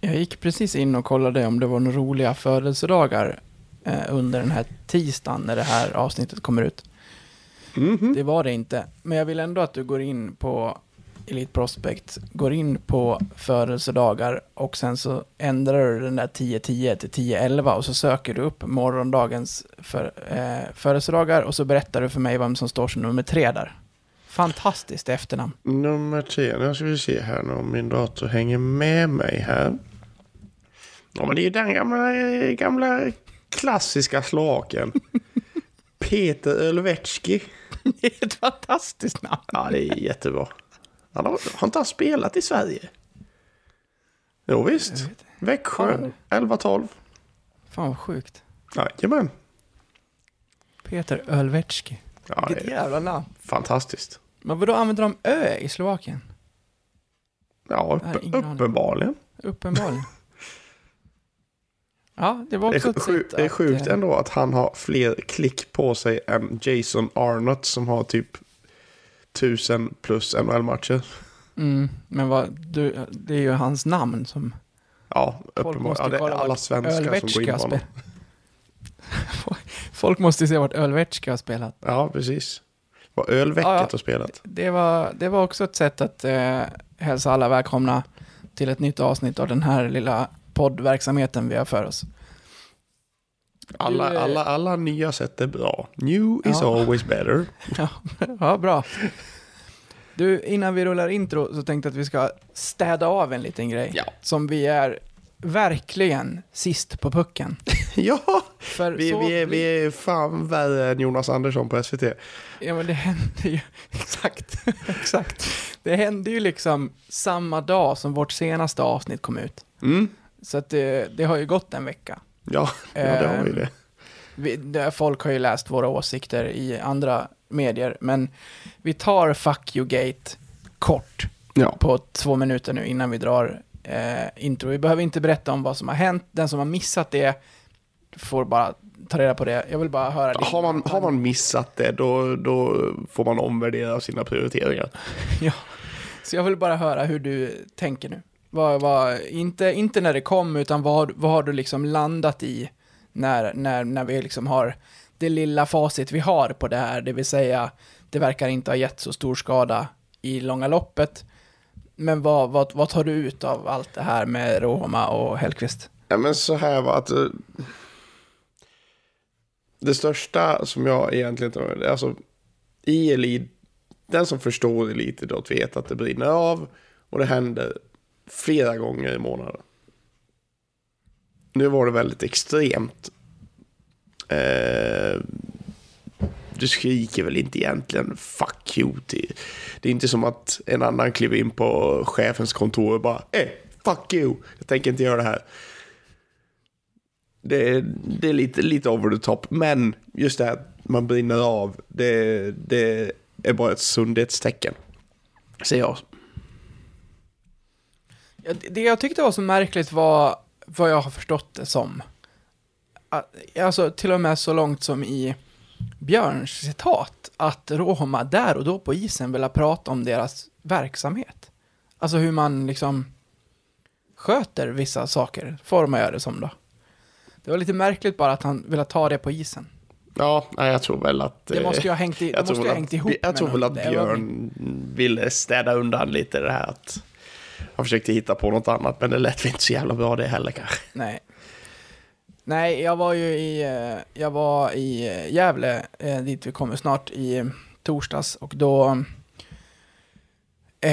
Jag gick precis in och kollade om det var några roliga födelsedagar eh, under den här tisdagen när det här avsnittet kommer ut. Mhm. Det var det inte. Men jag vill ändå att du går in på Elite Prospect, går in på födelsedagar och sen så ändrar du den där 1010 till 1011 och så söker du upp morgondagens för, eh, födelsedagar och så berättar du för mig vem som står som nummer tre där. Fantastiskt efternamn. Nummer tre. Nu ska vi se här nu om min dator hänger med mig här. Ja, men det är ju den gamla, gamla klassiska slaken. Peter Ölvetski. Det är ett fantastiskt namn. Ja, det är jättebra. Han har, har inte han spelat i Sverige? Jo, visst. Växjö, Fan. 11-12. Fan vad sjukt. Jajamän. Peter Ölvetski. Ja, det Vilket är jävla namn. fantastiskt. Men vadå, använder de ö i Slovakien? Ja, upp, uppenbarligen. Uppenbarligen. Ja, det var Det också är, sju, sätt det är att, sjukt eh, ändå att han har fler klick på sig än Jason Arnott som har typ tusen plus NHL-matcher. Mm, men vad, du, det är ju hans namn som Ja, uppenbarligen. Ja, det är alla svenskar som går in Ölvetska på honom. Folk måste ju se vart Ölvetska har spelat. Ja, precis. Vad ölväcket Ja, ja. har spelat. Det var, det var också ett sätt att eh, hälsa alla välkomna till ett nytt avsnitt av den här lilla poddverksamheten vi har för oss. Alla, eh, alla, alla nya sätt är bra. New is Ja. always better. Ja, ja, bra. Du, innan vi rullar intro så tänkte jag att vi ska städa av en liten grej. Ja. Som vi är verkligen sist på pucken. ja, För vi, så vi, är, vi är fan värre än Jonas Andersson på SVT. Ja, men det hände ju... Exakt, exakt. Det hände ju liksom samma dag som vårt senaste avsnitt kom ut. Mm. Så att det, det har ju gått en vecka. Ja, ja, det har vi Ehm, det. Vi, det, folk har ju läst våra åsikter i andra medier, men vi tar Fuck You Gate kort Ja. på två minuter nu innan vi drar eh, intro. Vi behöver inte berätta om vad som har hänt. Den som har missat det får bara ta reda på det. Jag vill bara höra din Har man, har man missat det, då, då får man omvärdera sina prioriteringar. Ja, så jag vill bara höra hur du tänker nu. Vad, vad, inte, inte när det kom, utan vad, har- vad har du liksom landat i när, när, när vi liksom har det lilla facit vi har på det här, det vill säga det verkar inte ha gett så stor skada i långa loppet. Men vad, vad, vad tar du ut av allt det här med Roma och Hellqvist? Ja, men så här var att... Eh, det största som jag egentligen alltså i elit, den som förstår elitidrott vet att det brinner av och det händer flera gånger i månaden. Nu var det väldigt extremt. Eh, du skriker väl inte egentligen fuck you till. Det är inte som att en annan kliver in på chefens kontor och bara eh, fuck you, jag tänker inte göra det här. Det är, det är lite, lite over the top, men just det här att man brinner av, det, det är bara ett sundhetstecken. Säger jag. Det- jag tyckte var så märkligt var vad jag har förstått det som. Alltså till och med så långt som i Björns citat, att Roma där och då på isen ville prata om deras verksamhet. Alltså hur man liksom sköter vissa saker, man göra det som då. Det var lite märkligt bara att han ville ta det på isen. Ja, nej, jag tror väl att... Det eh, måste ju ha hängt, i, det jag måste ha hängt att, ihop. jag tror väl att Björn ville städa undan lite det här att han försökte hitta på något annat, men det lät inte så jävla bra det heller kanske. Nej. Nej, jag var ju i, eh, jag var i eh, Gävle, eh, dit vi kommer snart, i torsdags och då... Eh,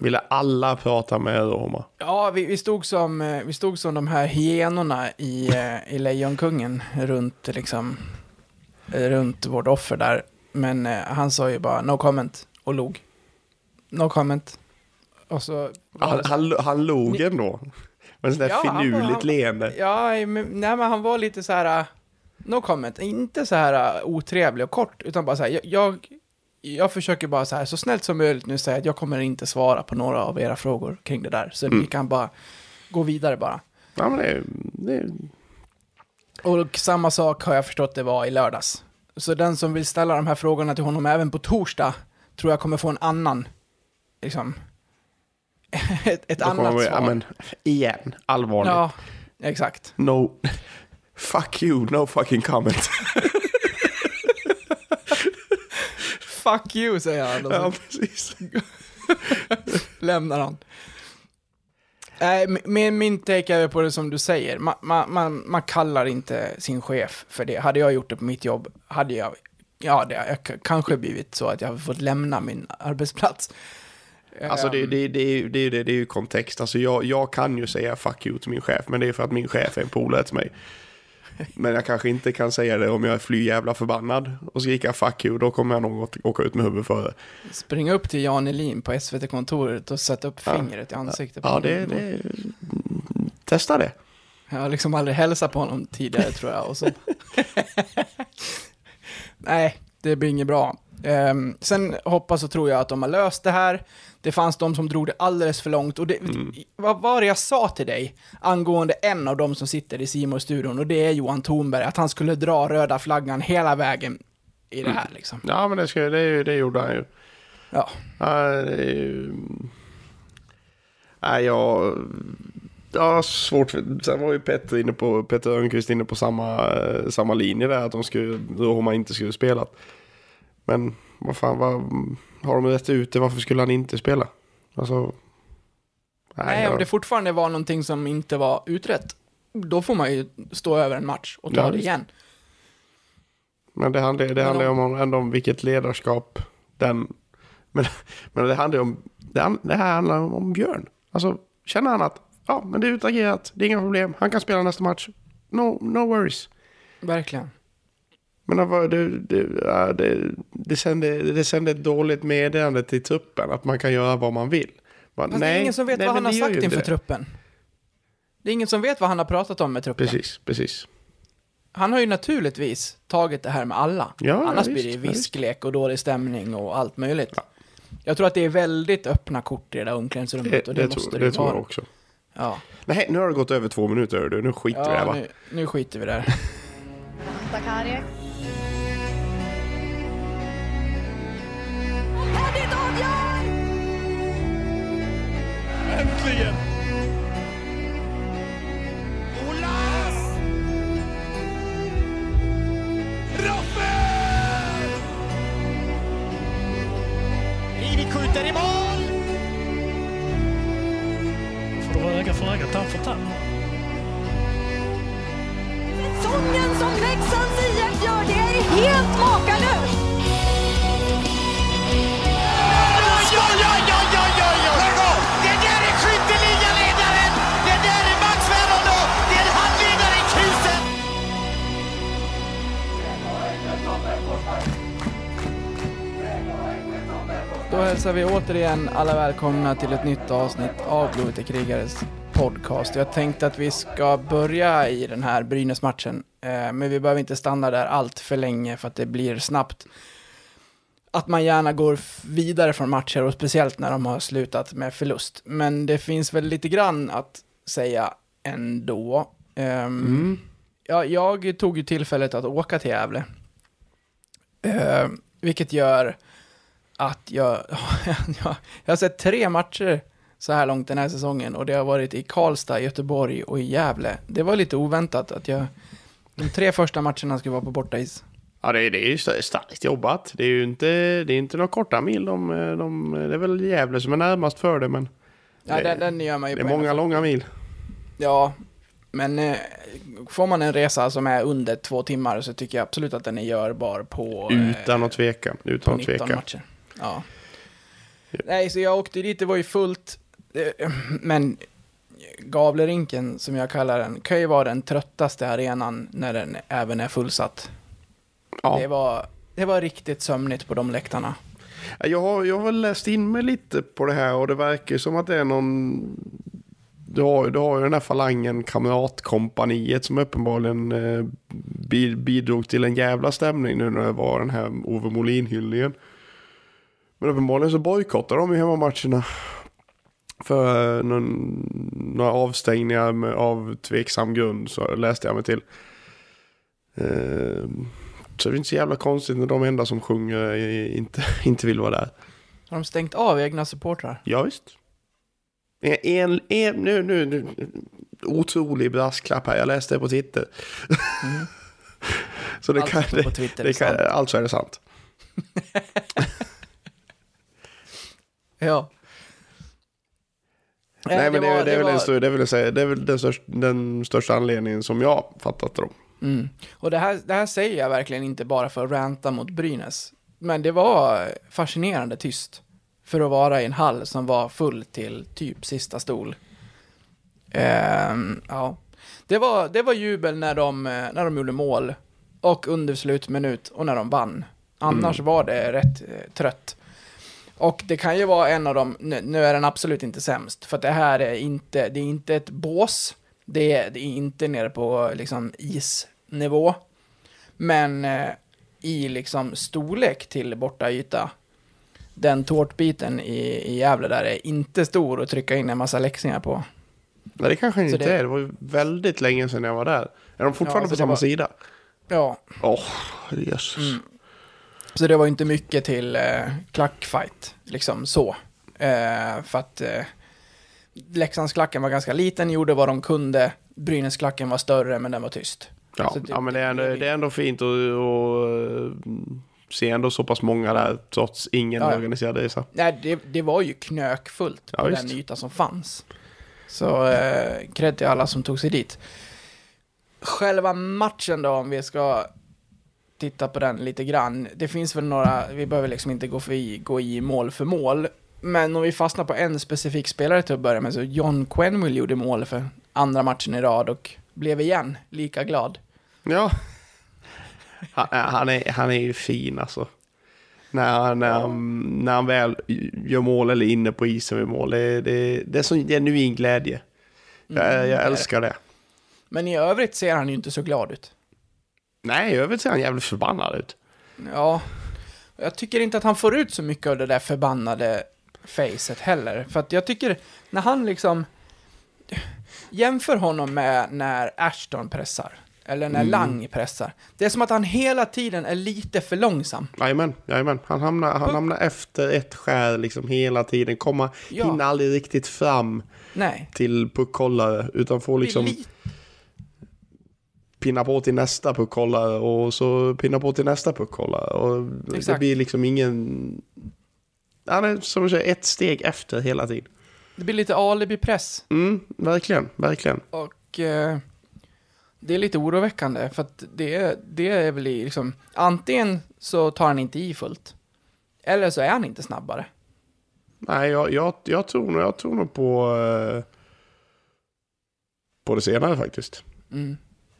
Ville alla prata med Roma? ja, vi, vi, stod som, vi stod som de här hyenorna i, i Lejonkungen runt, liksom, runt vårt offer där. Men eh, han sa ju bara no comment och log. No comment. Så... Han, han, han log ändå. Med sån där Ja, finurligt han- leende. Ja, men, nej men han var lite så här, no comment, inte så här uh, otrevlig och kort, utan bara så här, jag, jag, jag försöker bara så här, så snällt som möjligt nu säga att jag kommer inte svara på några av era frågor kring det där, så Mm. ni kan bara gå vidare bara. Ja, men det, det, Och samma sak har jag förstått det var i lördags. Så den som vill ställa de här frågorna till honom även på torsdag, tror jag kommer få en annan, liksom, ett, ett annat vi- svar. Men igen, allvarligt. ja, exakt. No, fuck you, no fucking comment. Fuck you, säger han. Och ja, precis. lämnar han. Mi- min, min take är på det som du säger. Man, man, man, man kallar inte sin chef för det. Hade jag gjort det på mitt jobb, hade jag, ja, det k- kanske blivit så att jag har fått lämna min arbetsplats. Alltså det, det, det, det, det, det är ju kontext. Alltså jag, jag kan ju säga fuck you till min chef, men det är för att min chef är en polare till mig. Men jag kanske inte kan säga det om jag är fly jävla förbannad och skrika fuck you, då kommer jag nog åt- åka ut med huvudet före. Springa upp till Jan Elin på SVT-kontoret och sätta upp Ja. fingret i ansiktet på Ja, det, det... Testa det. Jag har liksom aldrig hälsat på honom tidigare tror jag. Och så. Nej, det blir inget bra. Ehm, sen hoppas och tror jag att de har löst det här. Det fanns de som drog det alldeles för långt. Och det, vad var det jag sa till dig angående en av dem som sitter i simor studion Och det är Johan Thornberg, att han skulle dra röda flaggan hela vägen i det här liksom. Ja, men det, ska, det, det gjorde han ju. Ja, Ja, det är ju... Nej, jag... Ja, svårt. Sen var ju Petter inne på, Petter Örnqvist inne på samma, samma linje där, att de skulle, Roma inte skulle spela. Men vad fan, vad, har de rätt ut det? Varför skulle han inte spela? Alltså... nej, jag- om det fortfarande var någonting som inte var utrett, då får man ju stå över en match och ta Ja, det igen. Men det handlar, det Men handlar om- om, ändå om vilket ledarskap den... Men, men det handlar om... Det, det här handlar om, om Björn. Alltså, känner han att ja, men det är utagerat, det är inga problem, han kan spela nästa match. No, no worries. Verkligen. Men det, var- det, det, ja, det, det, sände, det sände ett dåligt meddelande till truppen att man kan göra vad man vill. Bara, Fast det är ingen som vet nej, vad han har det sagt inför inte det. truppen. Det är ingen som vet vad han har pratat om med truppen. Precis, precis. Han har ju naturligtvis tagit det här med alla. Ja, Annars ja, blir det visst, ja, visst. visklek och dålig stämning och allt möjligt. Ja. Jag tror att det är väldigt öppna kort i det där omklädningsrummet Det, och det, det, tror, måste det det, tror jag vara. också. Ja, Nej, nu har det gått över två minuter, nu skiter vi i det här, ja va? nu, nu skiter vi där. Takariek. Henrik Äntligen! Olas! Ivi skjuter i mål! Får det vara öga för öga, tand för tand. Säsongen som Leksands IF gör, det Då hälsar vi återigen alla välkomna till ett nytt avsnitt av Blodet är krigares podcast. Jag tänkte att vi ska börja i den här Brynäs-matchen, eh, men vi behöver inte stanna där allt för länge för att det blir snabbt att man gärna går vidare från matcher och speciellt när de har slutat med förlust. Men det finns väl lite grann att säga ändå. Ehm, ja, jag tog ju tillfället att åka till Gävle. Eh, vilket gör att jag, jag, jag har sett tre matcher så här långt den här säsongen och det har varit i Karlstad, Göteborg och i Gävle. Det var lite oväntat att jag de tre första matcherna skulle vara på bortais. Ja, det, är- det är starkt jobbat. Det är ju inte, det är inte några korta mil. De, de, det är väl Gävle som är närmast för det, men Ja, Det- den, den gör man ju det är många långa mil. Ja, men eh, får man en resa som är under två timmar så tycker jag absolut att den är görbar på, eh, Utan att tveka. Utan att 19 tveka. matcher. Ja. Nej, så jag åkte dit, det var ju fullt. eh, Men Gavlerinken, som jag kallar den, kan ju vara den tröttaste arenan när den även är fullsatt. Ja. Det, var, det var riktigt sömnigt på de läktarna. Jag, har, jag har läst in mig lite på det här och det verkar som att det är någon... Du har, du har ju den här falangen Kamratkompaniet som uppenbarligen eh, bi- bidrog till en jävla stämning nu när det var den här Ove Molin-hyllningen. Men uppenbarligen så bojkottar de ju hemmamatcherna. För eh, någon, några avstängningar med, av tveksam grund så läste jag mig till. Eh, så det är inte så jävla konstigt när de enda som sjunger inte, inte vill vara där. Har de stängt av egna supportrar? Ja, visst. En, en, nu, nu, nu, otrolig brasklapp här, jag läste det på Twitter. Så det Allt kan, det, det kan, alltså är det sant. Ja. Nej, Eh, men det, är- det, är väl var- en det, är väl säga, det är väl den största, den största anledningen som jag fattat det. Mm. Och det här, det här säger jag verkligen inte bara för att ranta mot Brynäs. Men det var fascinerande tyst. För att vara i en hall som var full till typ sista stol. Ehm, ja. Det var, det var jubel när de, eh, när de gjorde mål. Och under slutminut och när de vann. Annars var det rätt eh, trött. Och det kan ju vara en av de, nu, nu är den absolut inte sämst. För det här är inte, det är inte ett bås. Det är, det är inte nere på liksom isnivå. Men eh, i liksom storlek till borta yta. Den tårtbiten i, i Gävle där är inte stor att trycka in en massa läxingar på. Nej, det kanske inte det- är. Det var ju väldigt länge sedan jag var där. Är de fortfarande Ja, på samma var- sida? Ja, Åh, Jesus. Mm. Så det var inte mycket till eh, klackfight, liksom så. Eh, för att eh, Leksandsklacken var ganska liten, gjorde vad de kunde. Brynäsklacken var större, men den var tyst. Ja, det- ja, men det är ändå, det- är ändå fint att att se ändå så pass många där trots ingen Ja, ja. organiserad resa. Nej, det, det var ju knökfullt Ja, på visst. den yta som fanns. Så eh, cred till alla som tog sig dit. Själva matchen då, om vi ska titta på den lite grann. Det finns väl några, vi behöver liksom inte gå, för, gå i mål för mål. Men om vi fastnar på en specifik spelare till att börja med, så John Quenville gjorde mål för andra matchen i rad och blev igen lika glad. Ja. Han, han, är, han är ju fin alltså. När, han- när, han, när han väl gör mål eller är inne på isen vid mål. Det, det, det är så genuin glädje. Jag, Mm, jag det. älskar det. Men i övrigt ser han ju inte så glad ut. Nej, i övrigt ser han jävligt förbannad ut. Ja, jag tycker inte att han får ut så mycket av det där förbannade facet heller. För att jag tycker, när han liksom... Jämför honom med när Ashton pressar. Eller när Lang pressar. Det är som att han hela tiden är lite för långsam. Jajamän, jajamän. Han hamnar, han Puck. hamnar efter ett skär liksom hela tiden. Komma, Ja. hinner aldrig riktigt fram Nej. till puckhållare. Utan får liksom det är li- pinna på till nästa puckhållare och så pinna på till nästa puckhållare. Och det Exakt. blir liksom ingen... Han är som du säger ett steg efter hela tiden. det blir lite alibi-press. Mm, verkligen, verkligen. Och eh, det är lite oroväckande. För att det, det är väl liksom... Antingen så tar han inte i fullt. Eller så är han inte snabbare. Nej, jag, jag, jag, tror, nog- jag tror nog på... eh, På det senare faktiskt. Mm.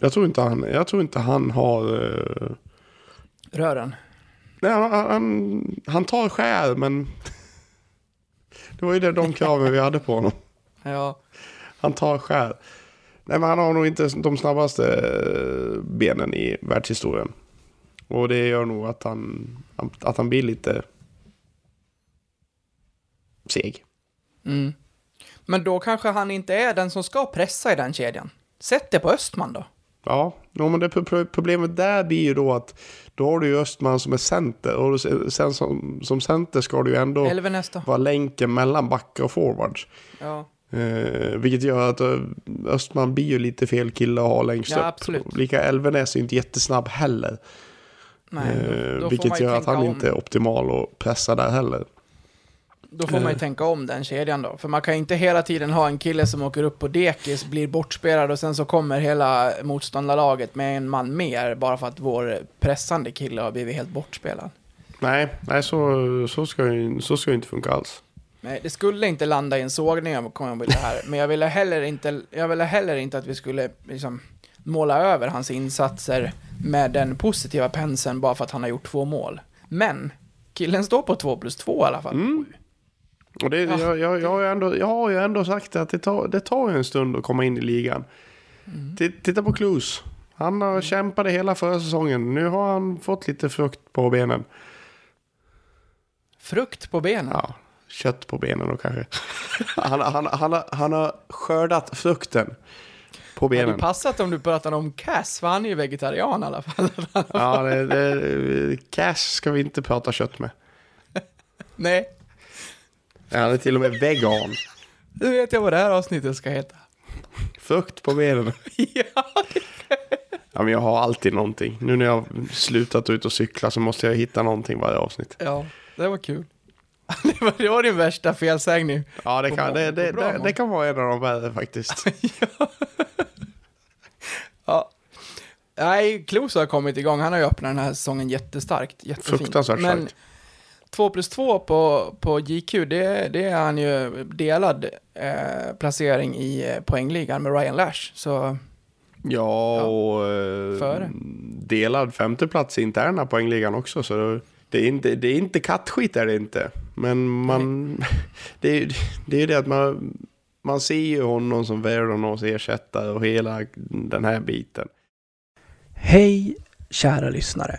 Jag tror inte han, jag tror inte han har... eh, Rören. Nej, han, han, han tar skär, men... Det var ju det, de kraven vi hade på honom. Ja. Han tar skär. Nej, men han har nog inte de snabbaste eh, benen i världshistorien. Och det gör nog att han, att han blir lite seg. Mm. Men då kanske han inte är den som ska pressa i den kedjan. Sätt det på Östman då. Ja, men det pro- problemet där blir ju då att då har du ju Östman som är center och sen som, som center ska du ju ändå vara länken mellan backar och forwards. Ja. Eh, vilket gör att eh, Östman blir ju lite fel kille att ha längst Ja, upp. absolut. Lika Elvenäs är inte jättesnabb heller. Nej, då, Eh, då man vilket gör att han om. inte är optimal att pressa där heller. Då får man ju tänka om den kedjan då. För man kan ju inte hela tiden ha en kille som åker upp på dekis, blir bortspelad och sen så kommer hela motståndarlaget med en man mer bara för att vår pressande kille har blivit helt bortspelad. Nej, nej så, så, ska ju, så ska ju inte funka alls. Nej, det skulle inte landa i en sågning om med det här, men jag ville heller inte, jag ville heller inte att vi skulle liksom måla över hans insatser med den positiva penseln bara för att han har gjort två mål. Men killen står på två plus två i alla fall. Mm. Och det, Ja. jag, jag, jag, har ändå, jag har ju ändå sagt att det tar, det tar en stund att komma in i ligan. Mm. Titta på Klus. Han har kämpade hela förra säsongen. Nu har han fått lite frukt på benen. Frukt på benen. Ja, kött på benen då kanske. Han, han, han, har, han har skördat frukten på Hade benen. passat om du pratade om Cass, för han är ju vegetarian i alla fall. Ja, det, det, Cash ska vi inte prata kött med. Nej. Han är till och med vegan. Nu vet jag vad det här avsnittet ska heta. Frukt på benen. ja. Ja, men jag har alltid någonting. Nu när jag slutat ut och cykla så måste jag hitta någonting varje avsnitt. ja, det var kul. det, var, det var din värsta felsägning. Ja, det kan, det, det, det, det kan vara en av de värre faktiskt. Ja. Nej, Klos har kommit igång. Han har ju öppnat den här säsongen jättestarkt. Jättefint. Fruktansvärt Men starkt. 2 plus 2 på, på JQ, det, det är han ju delad eh, placering i eh, poängligan med Ryan Lash. Så Ja, och eh, Före. delad femteplats i interna poängligan också. Så det- det är inte, det är inte kattskit är det inte. Men man, det är ju det, är ju det att man, man ser ju honom som Verdonos ersättare och hela den här biten. Hej kära lyssnare.